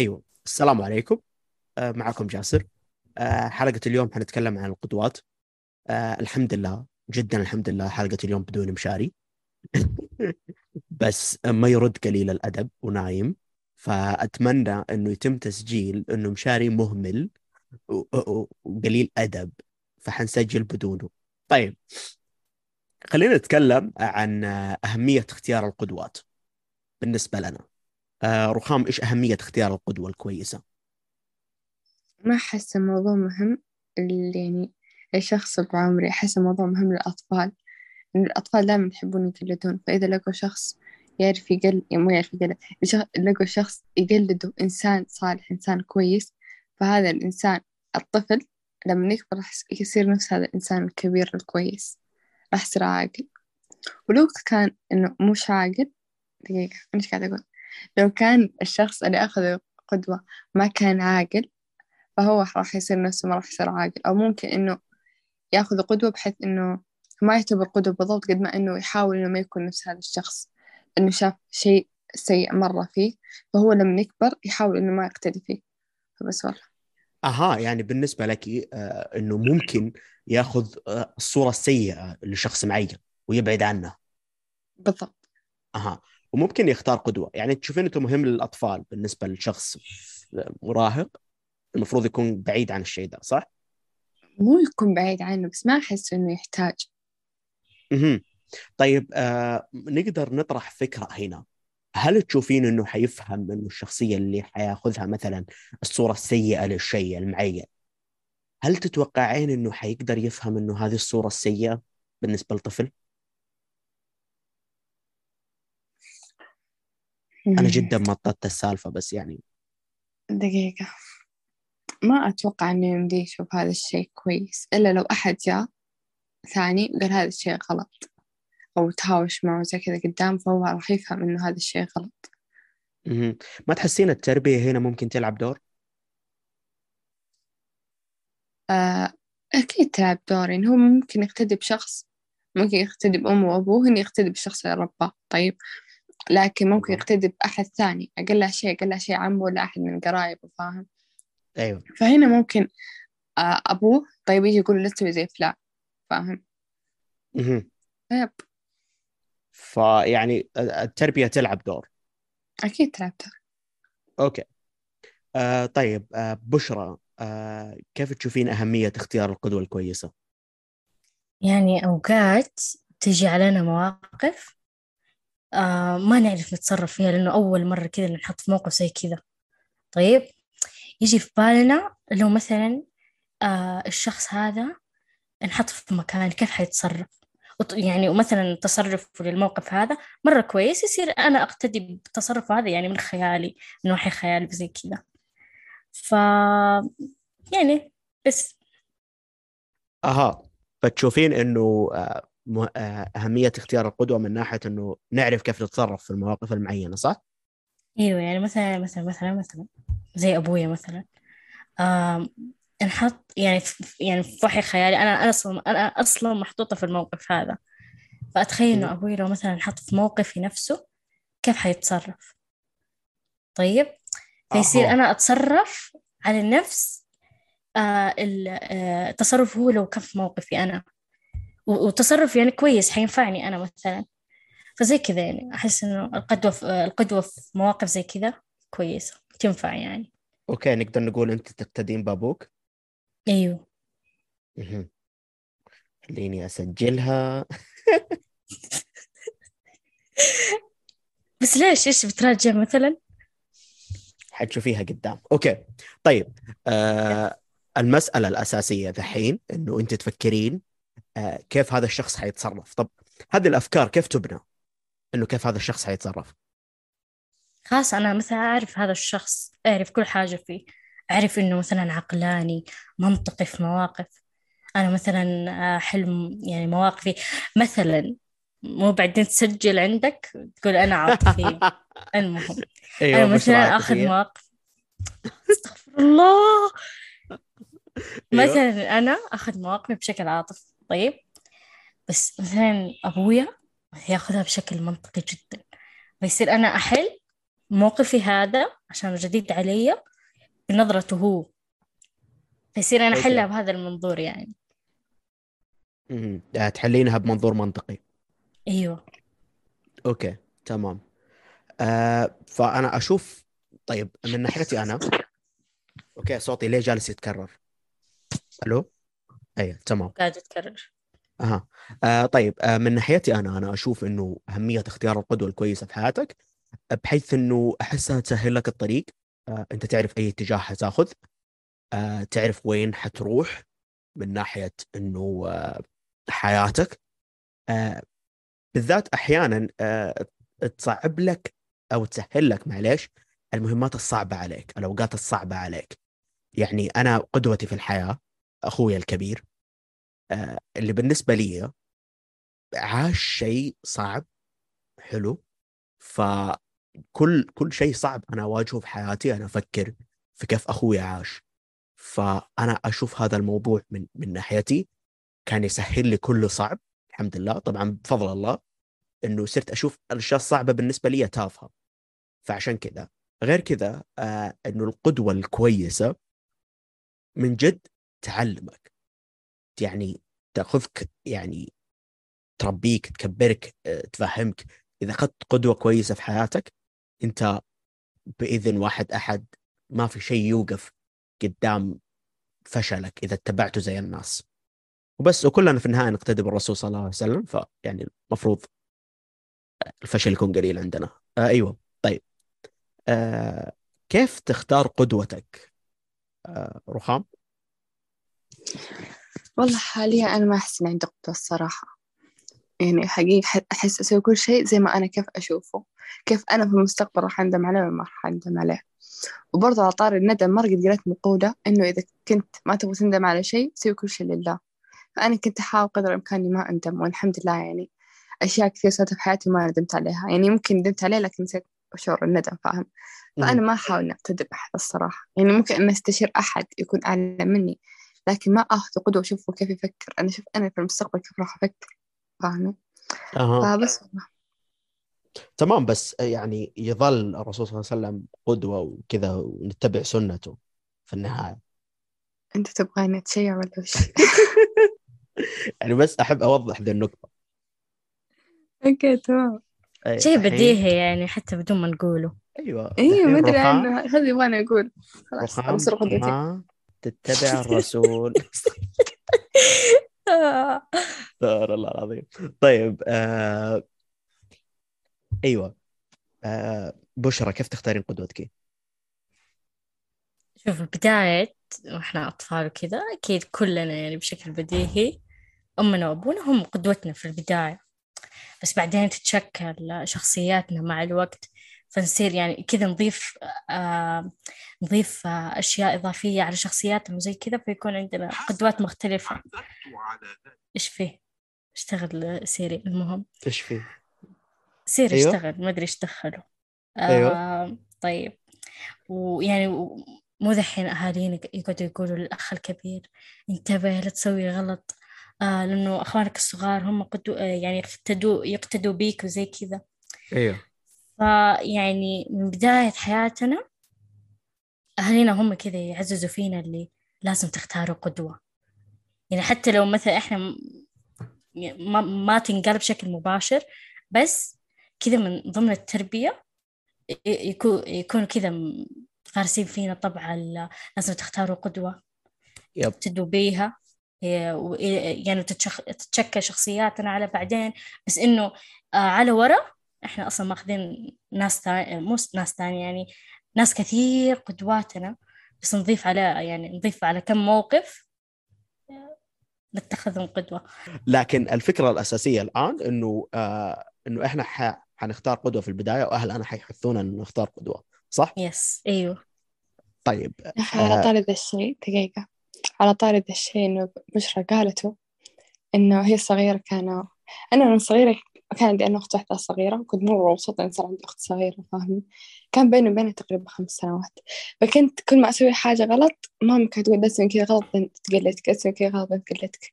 أيوه السلام عليكم. آه، معكم جاسر. آه، حلقة اليوم حنتكلم عن القدوات آه، الحمد لله جدا الحمد لله حلقة اليوم بدون مشاري. بس ما يرد قليل الأدب ونايم. فأتمنى أنه يتم تسجيل أنه مشاري مهمل وقليل أدب. فحنسجل بدونه. طيب خلينا نتكلم عن أهمية اختيار القدوات بالنسبة لنا. رخام إيش أهمية اختيار القدوة الكويسة؟ ما أحس الموضوع مهم يعني الشخص بعمري أحس الموضوع مهم للأطفال إن الأطفال دائما يحبون يقلدون فإذا لقوا شخص يعرف يقل يعني مو يعرف يقلد لقوا شخص يقلده إنسان صالح إنسان كويس فهذا الإنسان الطفل لما يكبر راح يصير نفس هذا الإنسان الكبير الكويس راح يصير عاقل ولو كان إنه مش عاقل دقيقة إيش قاعدة أقول لو كان الشخص اللي أخذ قدوة ما كان عاقل فهو راح يصير نفسه ما راح يصير عاقل. أو ممكن إنه يأخذ قدوة بحيث إنه ما يعتبر قدوة بالضبط قد ما إنه يحاول إنه ما يكون نفس هذا الشخص. إنه شاف شيء سيء مرة فيه فهو لما يكبر يحاول إنه ما يقتدي فيه. فبس والله. أها يعني بالنسبة لك آه إنه ممكن يأخذ آه الصورة السيئة لشخص معين ويبعد عنه. بالضبط. أها. وممكن يختار قدوة. يعني تشوفين انه مهم للأطفال بالنسبة لشخص مراهق المفروض يكون بعيد عن الشيء ده صح؟ مو يكون بعيد عنه بس ما أحس إنه يحتاج. أها طيب آه نقدر نطرح فكرة هنا. هل تشوفين إنه حيفهم إنه الشخصية اللي حياخذها مثلا الصورة السيئة للشيء المعين؟ هل تتوقعين إنه حيقدر يفهم إنه هذه الصورة السيئة بالنسبة لطفل؟ أنا جدا مططت السالفة بس يعني دقيقة. ما أتوقع إنه يمدي يشوف هذا الشيء كويس إلا لو أحد جاء ثاني وقال هذا الشيء غلط أو تهاوش معه زي كذا قدام فهو راح يفهم إنه هذا الشيء غلط. ما تحسين التربية هنا ممكن تلعب دور؟ آه أكيد تلعب دور يعني هو ممكن يقتدي بشخص ممكن يقتدي بأمه وأبوه هنا يقتدي بالشخص اللي رباه. طيب لكن ممكن يقتدي بأحد ثاني أقل شيء أقل شيء عمه ولا أحد من قرايبه فاهم؟ أيوه. فهنا ممكن آه أبوه طيب يجي يقول لا تسوي زي فلان فاهم؟ أها طيب. فيعني التربية تلعب دور. أكيد تلعب دور. أوكي. آه طيب آه بشرى آه كيف تشوفين أهمية اختيار القدوة الكويسة؟ يعني أوقات تجي علينا مواقف آه ما نعرف نتصرف فيها لأنه أول مرة كذا نحط في موقف زي كذا. طيب يجي في بالنا لو مثلا آه الشخص هذا نحط في مكان كيف حيتصرف؟ يعني ومثلا تصرف للموقف هذا مرة كويس يصير أنا أقتدي بالتصرف هذا يعني من خيالي من وحي خيالي زي كذا. ف يعني بس. أها فتشوفين إنه آه، آه، أهمية اختيار القدوة من ناحية إنه نعرف كيف نتصرف في المواقف المعينة صح؟ أيوه يعني مثلا مثلا مثلا مثلا زي أبويا مثلا. نحط يعني في يعني في وحي خيالي أنا أنا أصلا أنا أصلا محطوطة في الموقف هذا. فأتخيل إنه أبوي لو مثلا حط في موقفي نفسه كيف حيتصرف؟ طيب؟ فيصير. أنا أتصرف على نفس آه التصرف هو لو كان في موقفي أنا. وتصرف يعني كويس حينفعني أنا مثلا. فزي كذا يعني أحس إنه القدوة في القدوة في مواقف زي كذا كويسة تنفع يعني. okay نقدر نقول أنت تقتدين بأبوك؟ أيوه. مهم. خليني أسجلها. بس ليش؟ إيش بتراجع مثلا؟ حتشوفيها قدام. okay. طيب آه المسألة الأساسية ذحين إنه أنت تفكرين كيف هذا الشخص حيتصرف. طب هذه الأفكار كيف تبنى؟ إنه كيف هذا الشخص حيتصرف؟ خلاص أنا مثلا أعرف هذا الشخص أعرف كل حاجة فيه. أعرف إنه مثلا عقلاني منطقي في مواقف. أنا مثلا حلم يعني مواقفي. مثلا مو بعدين تسجل عندك تقول أنا عاطفي. المهم أيوه أنا مثلا آخذ. مواقف. أستغفر الله. أيوة. مثلا أنا آخذ مواقفي بشكل عاطفي. طيب؟ بس مثلا أبويا ياخذها بشكل منطقي جدا. فيصير أنا أحل موقفي هذا عشان جديد علي بنظرته هو. فيصير أنا. أحلها بهذا المنظور يعني. مم. آه، تحلينها بمنظور منطقي. أيوه. okay تمام. آه فأنا أشوف طيب من ناحيتي أنا okay صوتي ليه جالس يتكرر؟ ألو؟ اي تمام. قاعد أتكرر أها. آه طيب آه من ناحيتي أنا أنا أشوف إنه أهمية اختيار القدوة الكويسة في حياتك بحيث إنه احسها تسهل لك الطريق. آه أنت تعرف أي اتجاه حتاخذ. آه تعرف وين حتروح من ناحية إنه آه حياتك. آه بالذات أحيانا آه تصعب لك أو تسهل لك معليش المهمات الصعبة عليك الأوقات الصعبة عليك. يعني أنا قدوتي في الحياة أخوي الكبير آه، اللي بالنسبة لي عاش شيء صعب حلو. فكل كل شيء صعب أنا أواجهه في حياتي أنا أفكر في كيف أخوي عاش. فأنا أشوف هذا الموضوع من من ناحيتي كان يسهل لي كل صعب الحمد لله. طبعا بفضل الله إنه صرت أشوف الأشياء الصعبة بالنسبة لي تافهة. فعشان كذا غير كذا آه إنه القدوة الكويسة من جد تعلمك يعني تأخذك يعني تربيك تكبرك آه، تفهمك. إذا أخذت قدوة كويسة في حياتك أنت بإذن واحد أحد ما في شيء يوقف قدام فشلك إذا اتبعته زي الناس. وبس وكلنا في النهاية نقتدي بالرسول صلى الله عليه وسلم فيعني المفروض الفشل يكون قليل عندنا. آه أيوه. طيب. آه كيف تختار قدوتك؟ آه رخام؟ والله حاليا أنا ما أحس إن عندي قدوة الصراحة. يعني حقيقة ح- أحس أسوي كل شيء زي ما أنا كيف أشوفه. كيف أنا في المستقبل راح أندم عليه ولا ما راح أندم عليه. وبرضه على طار الندم مرة قد قريت مقولة إنه إذا كنت ما تبغى تندم على شيء سوي كل شيء لله. فأنا كنت أحاول قدر الإمكان إني ما أندم والحمد لله يعني أشياء كثير صارت في حياتي ما ندمت عليها. يعني ممكن ندمت عليه لكن نسيت شعور الندم فاهم؟ فأنا ما أحاول إني أقتدي بأحد الصراحة. يعني ممكن إني أستشير أحد يكون أعلم مني. لكن ما أخذ قدوة وأشوفه كيف يفكر. أنا أشوف أنا في المستقبل كيف راح أفكر فاهمة؟ أها. فبس والله. تمام بس يعني يظل الرسول صلى الله عليه وسلم قدوة وكذا ونتبع سنته في النهاية. أنت تبغاني أتشيع ولا وش؟ يعني بس أحب أوضح ذي النقطة. أوكي تمام. شيء بديهي يعني حتى بدون ما نقوله. أيوه. أيوه ما أدري عنه. هذا يبغاني أقول. خلاص بصير قدوتي تتبع الرسول. استغفر الله العظيم. طيب آه... أيوه. آه... بشرى كيف تختارين قدوتك؟ شوف بداية وإحنا أطفال وكذا أكيد كلنا يعني بشكل بديهي أمنا وأبونا هم قدوتنا في البداية. بس بعدين تتشكل شخصياتنا مع الوقت. فنصير يعني كذا نضيف آه نضيف آه أشياء إضافية على شخصياتنا وزي كذا فيكون عندنا قدوات مختلفة إيش فيه؟ اشتغل سيري المهم إيش فيه؟ سيري أيوه. اشتغل ما أدري إيش دخله أيوه. آه طيب ويعني مو ذحين أهالينا يقعدوا يقولوا للأخ الكبير انتبه لا تسوي غلط آه لأنه أخوانك الصغار هم قدو آه يعني يقتدوا يقتدوا بيك وزي كذا أيوه فيعني من بداية حياتنا أهالينا هم كذا يعززوا فينا اللي لازم تختاروا قدوة يعني حتى لو مثلا إحنا ما, ما تنقال بشكل مباشر بس كذا من ضمن التربية يكون يكونوا كذا غارسين فينا طبع ال- لازم تختاروا قدوة يب تبتدوا بيها يعني. تتشكل شخصياتنا على بعدين بس إنه آه، على ورا إحنا أصلا ماخذين ناس تاني مو ناس تانية يعني ناس كثير قدواتنا بس نضيف على يعني نضيف على كم موقف نتخذهم قدوة لكن الفكرة الأساسية الآن إنه آه إنه إحنا ح... حنختار قدوة في البداية واهلنا حيحثونا إنه نختار قدوة صح؟ yes أيوه طيب على آه. طاري ذا الشيء دقيقة على طاري ذا الشيء إنه بشرى قالته إنه هي صغيرة كان أنا من صغيرة كان عندي أنا أخت واحدة صغيرة وكنت مرة مبسوطة إن صار عندي أخت صغيرة فاهمة؟ كان بيني وبينها تقريبا خمس سنوات. فكنت كل ما أسوي حاجة غلط ماما كانت تقول لا تسوي كذا غلط تقلدك لا تسوي كذا غلط تقلدك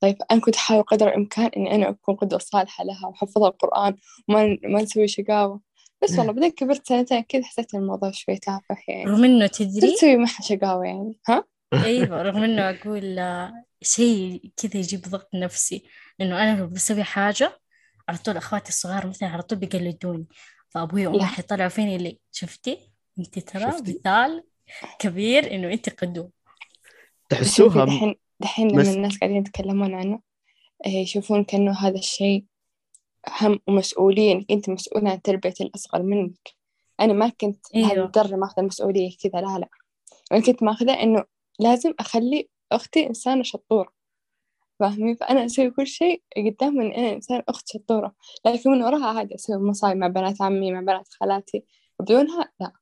طيب أنا كنت أحاول قدر الإمكان إني أنا أكون قدوة صالحة لها وحفظها القرآن وما ما نسوي شقاوة. بس والله بعدين كبرت سنتين كذا حسيت الموضوع شوي تافه يعني. رغم إنه تدري؟ أسوي معها شقاوة يعني. ها؟ أيوة رغم إنه أقول شيء كذا يجيب ضغط نفسي إنه أنا لو بسوي حاجة على طول أخواتي الصغار مثلا على طول بيقلدوني فأبوي وأمي لا. حيطلعوا فيني اللي شفتي أنت ترى شفتي؟ مثال كبير إنه أنت قدوة شوفي تحسوها دحين دحين لما الناس قاعدين يتكلمون عنه إيه، يشوفون كأنه هذا الشيء هم ومسؤولية إنك أنت مسؤولة عن تربية الأصغر منك أنا ما كنت أيوة. بهالدرجة ماخذة المسؤولية كذا لا لا أنا كنت ماخذة إنه لازم أخلي أختي إنسانة شطورة فاهمين؟ فأنا أسوي كل شيء قدام إن أنا إنسان أخت شطورة. لكن من وراها عادي أسوي مصايب مع بنات عمي مع بنات خالاتي. بدونها لا.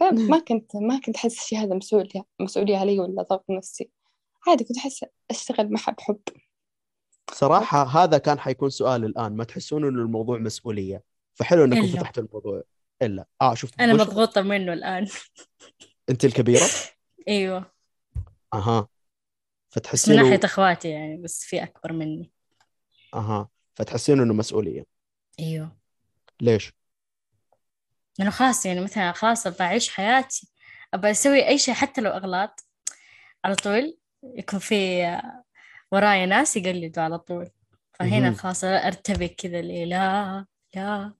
فما كنت ما كنت أحس الشيء هذا مسؤولية مسؤولية علي ولا ضغط نفسي. عادي كنت أحس أشتغل معها بحب صراحة هذا كان حيكون سؤال الآن. ما تحسون إنه الموضوع مسؤولية؟ فحلو إنكم إلا. فتحتوا الموضوع. إلا. آه شفت أنا؟ مضغوطة منه الآن. أنت الكبيرة؟ أيوة. أها. بس من فتحسين ناحية أخواتي يعني بس في أكبر مني. أها فتحسين إنه مسؤولية. أيوة. ليش؟ لأنه خلاص يعني مثلا خلاص أبغى أعيش حياتي أبغى أسوي أي شيء حتى لو أغلاط على طول يكون في ورايا ناس يقلدوا على طول. فهنا. خلاص أرتبك كذا اللي لا لا.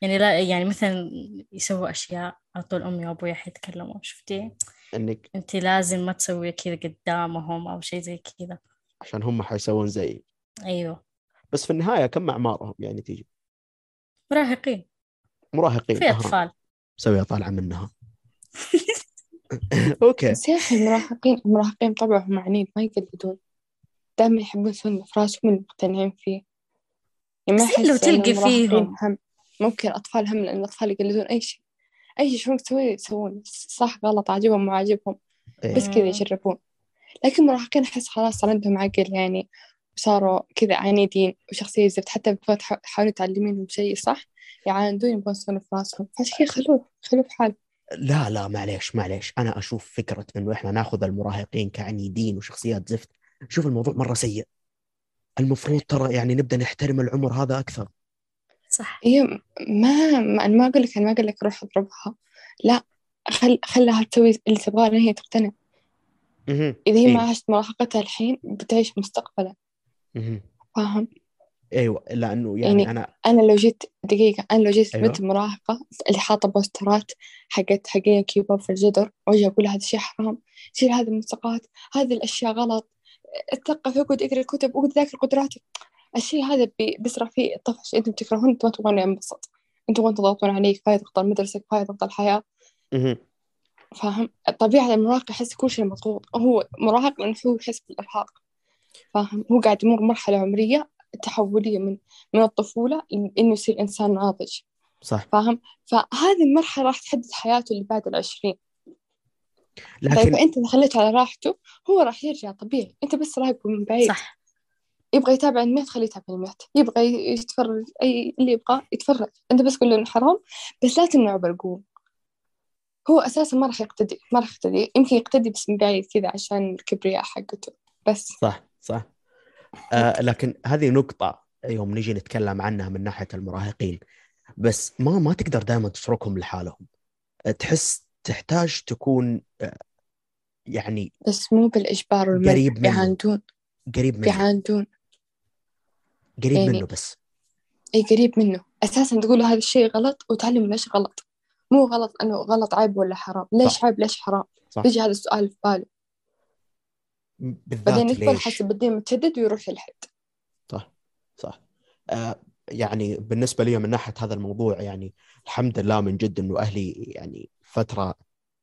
يعني لا يعني مثلا يسووا أشياء على طول أمي وأبوي حيتكلموا شفتي؟ إنك أنت لازم ما تسوي كذا قدامهم أو شيء زي كذا. عشان هم حيسوون زي أيوه. بس في النهاية كم أعمارهم يعني تيجي؟ مراهقين. مراهقين في أها. أطفال. مسوية طالعة منها. أوكي. بس يا أخي المراهقين المراهقين طبعهم عنيد ما يقلدون. دائما يحبون يسوون في راسهم اللي مقتنعين فيه. يعني ما بس لو تلقي فيهم. هم ممكن أطفال هم لأن الأطفال يقلدون أي شيء. أي شيء يشوفون تسوي يسوون. صح غلط عاجبهم مو عاجبهم. إيه. بس كذا يجربون لكن المراهقين أحس خلاص صار عندهم عقل يعني وصاروا كذا عنيدين وشخصية زفت. حتى بتبغى تح- تحاولي تعلمينهم شيء صح؟ يعاندون يبغون يسوون في راسهم. فعشان كذا خلوه خلوه في حاله. لا لا معليش معليش. أنا أشوف فكرة إنه إحنا ناخذ المراهقين كعنيدين وشخصيات زفت. شوف الموضوع مرة سيء. المفروض ترى يعني نبدأ نحترم العمر هذا أكثر. صح هي ما ما أنا ما أقول لك أنا ما أقول لك روح اضربها لا خل خلها تسوي اللي تبغاه لين هي تقتنع. إذا هي إيه. ما عاشت مراهقتها الحين بتعيش مستقبلا. فاهم أيوه لأنه يعني, يعني أنا أنا لو جيت دقيقة أنا لو جيت أيوة. بنت مراهقة اللي حاطة بوسترات حقت حقين كيوباب في الجدر وأجي أقول هذا الشيء حرام شيل هذه الملصقات هذه الأشياء غلط اتثقف اقعد اقرا الكتب اقعد ذاكر قدراتك الشيء هذا بي- بيسرع فيه الطفش أنتم تكرهون أنتم ما تبغون ينبسط. أنتم تبغون تضغطون عليه كفايه ضغط المدرسة كفايه ضغط الحياة. فاهم؟ طبيعة المراهق يحس كل شيء مضغوط. هو مراهق لأنه هو يحس بالإرهاق. فاهم؟ هو قاعد يمر مرحلة عمرية تحولية من من الطفولة إنه يصير إنسان ناضج. صح. فاهم؟ فهذه المرحلة راح تحدد حياته اللي بعد العشرين. طيب لكن فأنت إذا خليته على راحته هو راح يرجع طبيعي. أنت بس راقبه من بعيد. صح. يبغى يتابع الميت خليه يتابع الميت. يبغى يتفرج أي اللي يبغى يتفرج. أنت بس قول له إنه حرام بس لا تمنعه بالقوة. هو أساسا ما راح يقتدي ما راح يقتدي. يمكن يقتدي بس من بعيد كذا عشان الكبرياء حقته. بس. صح صح. آه لكن هذه نقطة يوم نجي نتكلم عنها من ناحية المراهقين. بس ما ما تقدر دائما تتركهم لحالهم. تحس تحتاج تكون آه، يعني بس مو بالإجبار والمنع قريب منه. بيعاندون قريب منه بيعاندون قريب يعني- منه بس. أي قريب منه. أساسا تقول له هذا الشيء غلط وتعلم ليش غلط. مو غلط أنه غلط عيب ولا حرام. ليش صح. عيب ليش حرام؟ صح. يجي هذا السؤال في باله. بعدين يكبر حسب الدين متشدد ويروح يلحد صح. صح. آه يعني بالنسبة لي من ناحية هذا الموضوع يعني الحمد لله من جد إنه أهلي يعني فترة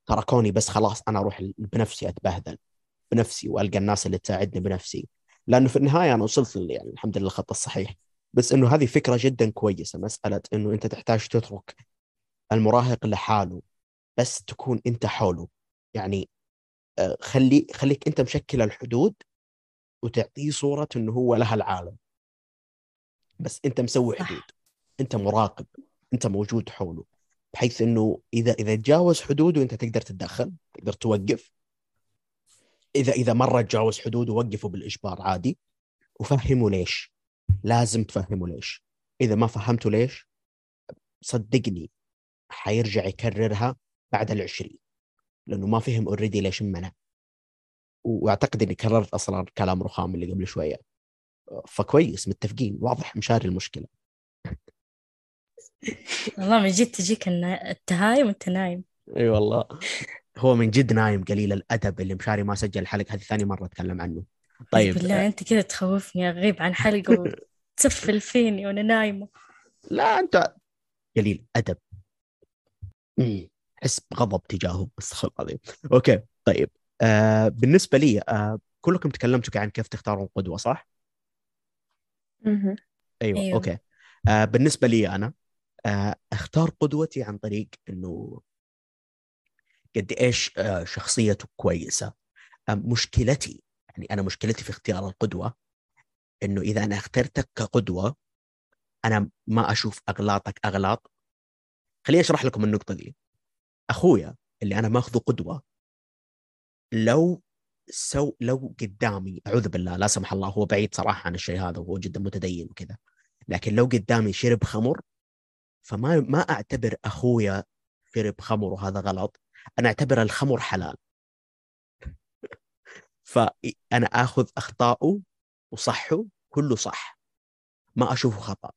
تركوني بس خلاص أنا أروح بنفسي أتبهدل. بنفسي وألقى الناس اللي تساعدني بنفسي. لأنه في النهاية أنا وصلت يعني الحمد لله الخط الصحيح. بس إنه هذه فكرة جدا كويسة مسألة إنه أنت تحتاج تترك المراهق لحاله بس تكون أنت حوله. يعني آه، خلي خليك أنت مشكل الحدود وتعطيه صورة إنه هو لها العالم. بس أنت مسوي. حدود. أنت مراقب. أنت موجود حوله. بحيث إنه إذا إذا تجاوز حدوده أنت تقدر تتدخل تقدر توقف. اذا إذا مرة تجاوز حدوده وقفه بالإجبار عادي وفهمه ليش. لازم تفهمه ليش. إذا ما فهمته ليش صدقني حيرجع يكررها بعد العشرين لأنه ما فهم already ليش منع. وأعتقد إني كررت أصلا كلام رخام اللي قبل شوية. فكويس متفقين. واضح مشاري المشكلة. والله من جد تجيك التهايم وأنت نايم. إي والله. هو من جد نايم قليل الأدب اللي مشاري ما سجل الحلقة هذه ثاني مرة أتكلم عنه طيب بالله أنت كذا تخوفني اغيب عن حلقة وتسفل فيني وأنا نايمة لا أنت قليل أدب. أحس بغضب تجاهه استغفر الله العظيم okay طيب آه بالنسبة لي آه كلكم تكلمتوا عن كيف تختارون قدوة صح؟ مهم. أيوه, أيوه. أيوه. okay آه بالنسبة لي أنا آه أختار قدوتي عن طريق إنه قد إيش آه شخصيته كويسة. مشكلتي يعني أنا مشكلتي في اختيار القدوة إنه إذا أنا اخترتك كقدوة أنا ما أشوف أغلاطك أغلاط. خليني أشرح لكم النقطة دي. أخويا اللي أنا ماخذه قدوة لو سو لو قدامي أعوذ بالله لا سمح الله هو بعيد صراحة عن الشيء هذا وهو جدا متدين وكذا. لكن لو قدامي شرب خمر فما ما أعتبر أخويا شرب خمر وهذا غلط. أنا أعتبر الخمر حلال. فانا آخذ اخطائه وصحه كله صح. ما أشوفه خطأ.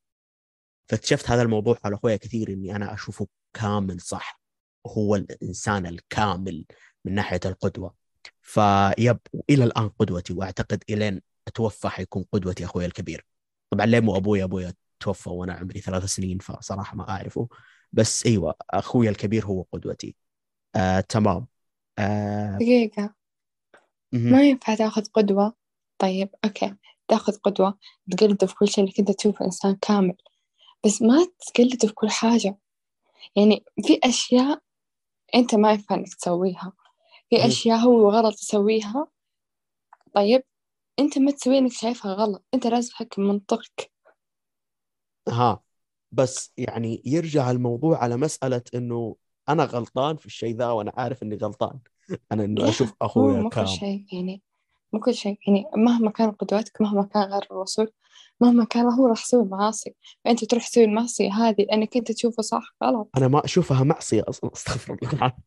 فاكتشفت هذا الموضوع على أخويا كثير إني أنا أشوفه كامل صح. هو الإنسان الكامل من ناحية القدوة. فيب إلى الآن قدوتي وأعتقد إلين أتوفى حيكون قدوتي أخوي الكبير. طبعا ليه مو أبوي أبوي توفى وأنا عمري ثلاث سنين فصراحة ما أعرفه. بس إيوه أخوي الكبير هو قدوتي. آه، تمام. آه، دقيقة. مهم. ما ينفع تاخذ قدوة؟ طيب أوكي. تاخذ قدوة تقلده في كل شيء أنت تشوفه إنسان كامل. بس ما تقلده في كل حاجة. يعني في أشياء أنت ما ينفع إنك تسويها. في. أشياء هو غلط يسويها. طيب أنت ما تسوي إنك شايفها غلط. أنت لازم تحكم منطقك. ها بس يعني يرجع الموضوع على مسألة إنه أنا غلطان في الشيء ذا وأنا عارف إني غلطان. أنا إنه لا، أشوف مو اخويا مو كل كام. شيء يعني مو كل شيء يعني مهما كان قدوتك مهما كان غير الرسول مهما كان هو راح يسوي معاصي. فأنت تروح تسوي المعصية هذه لأنك أنت تشوفه صح غلط. أنا ما أشوفها معصية أصلا أستغفر الله العظيم.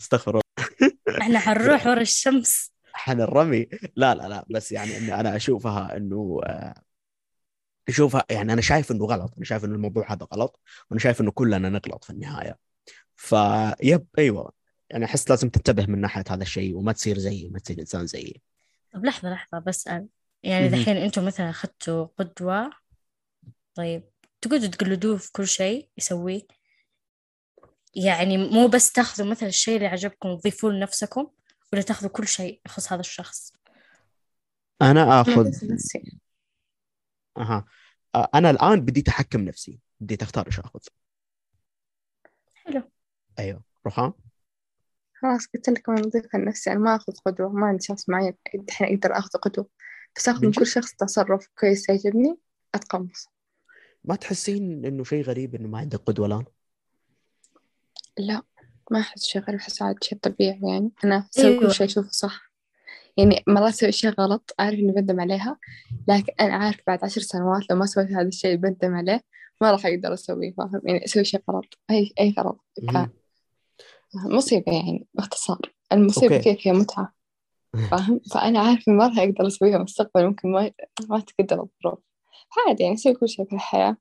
أستغفر الله. إحنا حنروح ورا الشمس. حن الرمي لا لا لا بس يعني أنا أشوفها إنه آه، اشوفها يعني أنا شايف إنه غلط أنا شايف إنه الموضوع هذا غلط وأنا شايف إنه كلنا نغلط في النهاية. فيب أيوه. يعني أحس لازم تنتبه من ناحية هذا الشيء وما تصير زيي ما تصير إنسان زيي. طب لحظة لحظة بسأل يعني. دحين أنتم مثلا أخذتوا قدوة طيب تقعدوا تقلدوه في كل شيء يسويه؟ يعني مو بس تاخذوا مثلا الشيء اللي عجبكم وتضيفوه لنفسكم ولا تاخذوا كل شيء يخص هذا الشخص؟ أنا أنا آخذ أها. أنا الآن بديت احكم نفسي. بديت اختار إيش آخذ. حلو. أيوه. رخام خلاص قلت لك أنا بضيف عن نفسي أنا ما أخذ قدوة. ما عندي شخص معين الحين أقدر أخذ قدوة. بس أخذ من؟ كل شخص تصرف كويس يعجبني أتقمص. ما تحسين إنه شيء غريب إنه ما عندك قدوة الآن؟ لا ما أحس شيء غريب أحس عاد شيء طبيعي يعني. أنا أسوي أيوة. كل شيء أشوفه صح. يعني مرات أسوي أشياء غلط أعرف إني بندم عليها لكن أنا عارف بعد عشر سنوات لو ما سويت هذا الشيء اللي بندم عليه ما راح أقدر أسويه فاهم؟ يعني أسوي شيء غلط أي أي غلط. مصيبة يعني باختصار. المصيبة. كيف؟ فيها متعة. فاهم؟ فأنا عارف إني ما راح أقدر أسويها مستقبل ممكن ما ما تقدر الظروف. عادي يعني أسوي كل شيء في الحياة.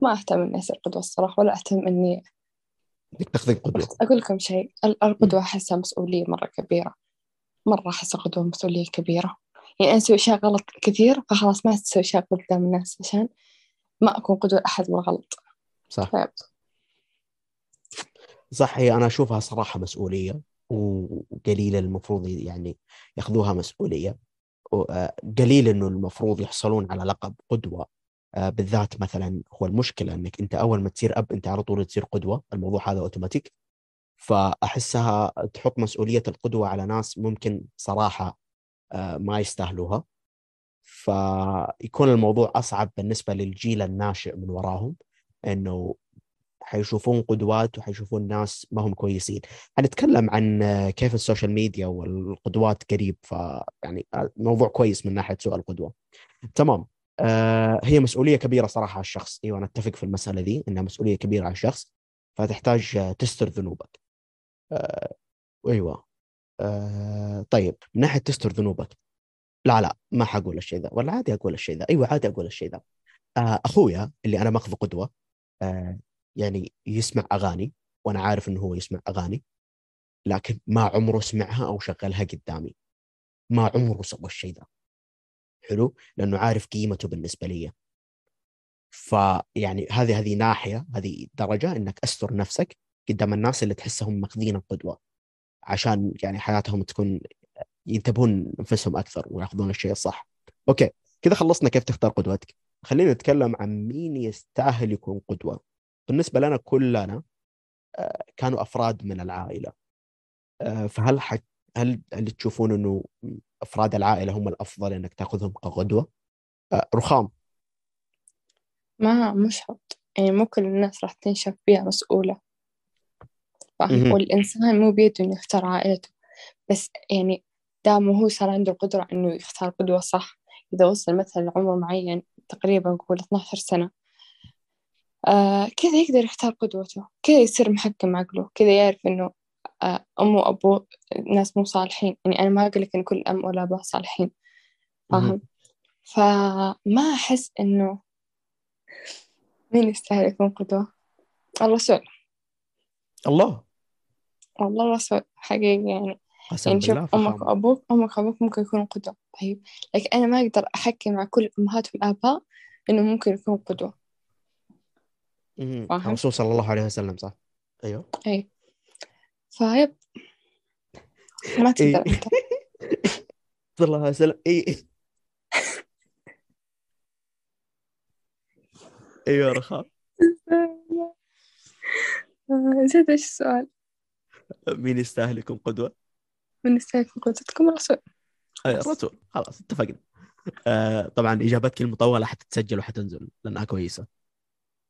ما أهتم إني أصير قدوة الصراحة ولا أهتم إني تاخذين قدوة. أقول لكم شيء ال- القدوة أحسها مسؤولية مرة كبيرة. مرة أحس القدوة مسؤولية كبيرة يعني أنا أسوي أشياء غلط كثير فخلاص ما تسوي أشياء قدام الناس عشان ما أكون قدوة لأحد بالغلط صح. طيب. صح هي أنا أشوفها صراحة مسؤولية وقليل المفروض يعني ياخذوها مسؤولية. آه، قليل إنه المفروض يحصلون على لقب قدوة. آه، بالذات مثلا هو المشكلة إنك أنت أول ما تصير أب أنت على طول تصير قدوة. الموضوع هذا أوتوماتيك. فأحسها تحط مسؤولية القدوة على ناس ممكن صراحة آه، ما يستاهلوها. فيكون الموضوع أصعب بالنسبة للجيل الناشئ من وراهم إنه حيشوفون قدوات وحيشوفون ناس ما هم كويسين. حنتكلم عن آه، كيف ال social media والقدوات قريب فيعني موضوع كويس من ناحية سوء القدوة. تمام. آه هي مسؤولية كبيرة صراحة على الشخص. إيوه أنا أتفق في المسألة دي إنها مسؤولية كبيرة على الشخص فتحتاج آه، تستر ذنوبك. أيوه. آه طيب من ناحية تستر ذنوبك. لا لا ما حقول الشيء ذا ولا عادي أقول الشيء ذا. أيوه عادي أقول الشيء ذا. آه أخويا اللي أنا ماخذه قدوة آه يعني يسمع أغاني وأنا عارف إنه هو يسمع أغاني لكن ما عمره سمعها أو شغلها قدامي. ما عمره سوى الشيء ذا. حلو؟ لأنه عارف قيمته بالنسبة لي. فيعني هذه هذه ناحية هذه درجة إنك أستر نفسك قدام الناس اللي تحسهم ماخذين القدوة عشان يعني حياتهم تكون ينتبهون نفسهم أكثر ويأخذون الشيء الصح. okay كذا خلصنا كيف تختار قدوتك. خلينا نتكلم عن مين يستاهل يكون قدوة. بالنسبة لنا كلنا آه، كانوا أفراد من العائلة. آه، فهل حك... هل اللي تشوفون إنه أفراد العائلة هم الأفضل إنك تأخذهم كقدوة؟ آه، رخام ما مش شرط يعني مو كل الناس راح تنشف بيها مسؤولة فاهم. والإنسان مو بيده إنه يختار عائلته. بس يعني دام هو صار عنده القدرة إنه يختار قدوة صح. إذا وصل مثلا لعمر معين تقريبا نقول 12 سنة آه كذا يقدر يختار قدوته. كذا يصير محكم عقله. كذا يعرف إنه آه أمه وأبوه ناس مو صالحين. يعني أنا ما أقول لك إن كل أم ولا أبوه صالحين فاهم؟ فما أحس إنه مين يستاهل يكون قدوة؟ الرسول الله. والله الرسول حقيقي يعني. قسم يعني شوف أمك وأبوك أمك وأبوك ممكن يكونوا قدوة طيب. لكن أنا ما أقدر أحكي مع كل الأمهات والآباء إنه ممكن يكون قدوة. فاهم؟ الرسول صلى الله عليه وسلم صح؟ أيوه. أي. فيب. ما تقدر. أنت صلى الله عليه وسلم. إي. أيوه رخام نسيت إيش السؤال؟ مين يستاهل يكون قدوة؟ من يستاهل يكون قدوتكم؟ الرسول. الرسول خلاص. اتفقنا. آه طبعا إجابتك المطولة حتتسجل وحتنزل لأنها كويسة.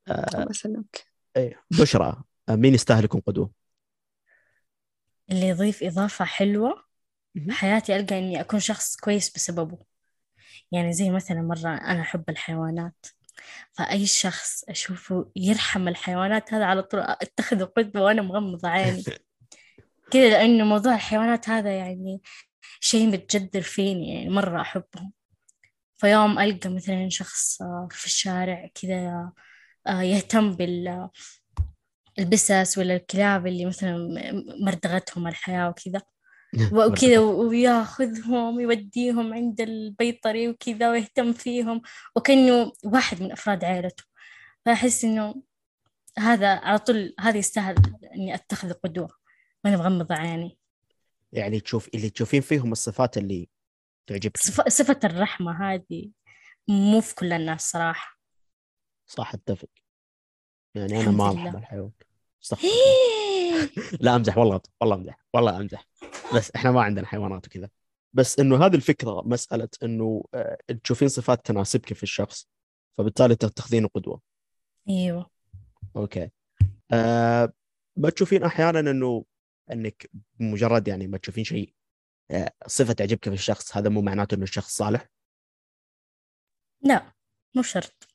آه الله يسلمك. إيه بشرى آه مين يستاهل يكون قدوة؟ اللي يضيف إضافة حلوة مهم. بحياتي ألقى إني أكون شخص كويس بسببه. يعني زي مثلا مرة أنا أحب الحيوانات. فأي شخص أشوفه يرحم الحيوانات هذا على طول أتخذه قدوة وأنا مغمضة عيني. كذا لأنه موضوع الحيوانات هذا يعني شيء متجذر فيني يعني مرة أحبهم. فيوم ألقى مثلا شخص آه، في الشارع كذا آه، يهتم بال البسس ولا الكلاب اللي مثلا مردغتهم الحياة وكذا. وكذا وياخذهم يوديهم عند البيطري وكذا ويهتم فيهم. وكأنه واحد من أفراد عائلته. فأحس إنه هذا على طول هذا يستاهل إني أتخذ قدوة وأنا مغمضة عيني. يعني تشوف اللي تشوفين فيهم الصفات اللي تعجبك. صف- صفة الرحمة هذه مو في كل الناس صراحة. صح أتفق. يعني أنا ما. ارحم الحيوان. لا أمزح والله والله أمزح والله أمزح. بس إحنا ما عندنا حيوانات وكذا. بس إنه هذه الفكرة مسألة إنه آه، تشوفين صفات تناسبك في الشخص فبالتالي تتخذينه قدوة. أيوه. أوكي. أه ما تشوفين أحيانا إنه إنك مجرد يعني ما تشوفين شيء آه، صفة تعجبك في الشخص هذا مو معناته إنه الشخص صالح؟ لا مو شرط.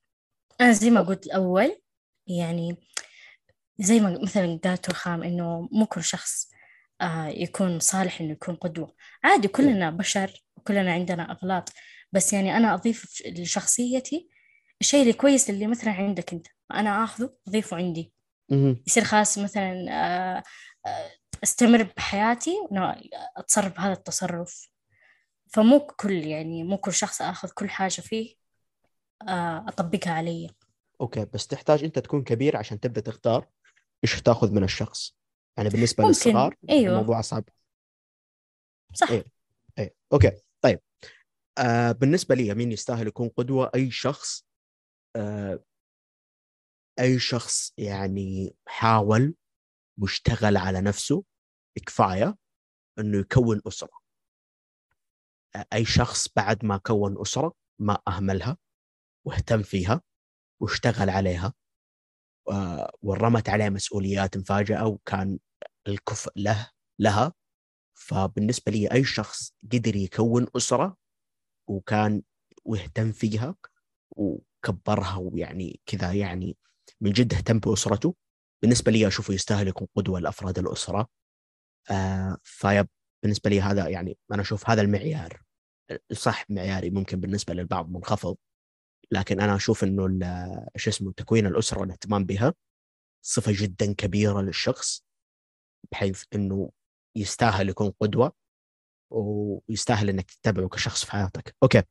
أنا زي ما قلت الأول يعني زي ما مثلا قالت رخام إنه مو كل شخص آه يكون صالح إنه يكون قدوة. عادي كلنا بشر وكلنا عندنا أغلاط بس يعني أنا أضيف لشخصيتي الشيء الكويس اللي مثلا عندك أنت أنا آخذه أضيفه عندي. يصير خلاص مثلا آه، أستمر بحياتي وأنا أتصرف بهذا التصرف. فمو كل يعني مو كل شخص آخذ كل حاجة فيه آه، أطبقها علي. أوكي بس تحتاج أنت تكون كبير عشان تبدأ تختار إيش تأخذ من الشخص. يعني بالنسبة ممكن. للصغار أيوة. الموضوع صعب. صح. إيه. إيه أوكي. طيب. آه بالنسبة لي مين يستاهل يكون قدوة. أي شخص آه أي شخص يعني حاول واشتغل على نفسه كفاية إنه يكون أسرة. آه، أي شخص بعد ما كون أسرة ما أهملها واهتم فيها واشتغل عليها. ورمت عليه مسؤوليات مفاجئه وكان الكفء له لها. فبالنسبة لي أي شخص قدر يكون أسرة وكان واهتم فيها وكبرها ويعني كذا يعني من جد اهتم بأسرته. بالنسبة لي أشوفه يستاهل يكون قدوه لأفراد الأسرة. آه فيب بالنسبة لي هذا يعني أنا أشوف هذا المعيار صح معياري ممكن بالنسبة للبعض منخفض. لكن أنا أشوف إنه شو اسمه تكوين الأسرة والاهتمام بها صفة جدا كبيرة للشخص بحيث إنه يستاهل يكون قدوة ويستاهل إنك تتبعه كشخص في حياتك. أوكي.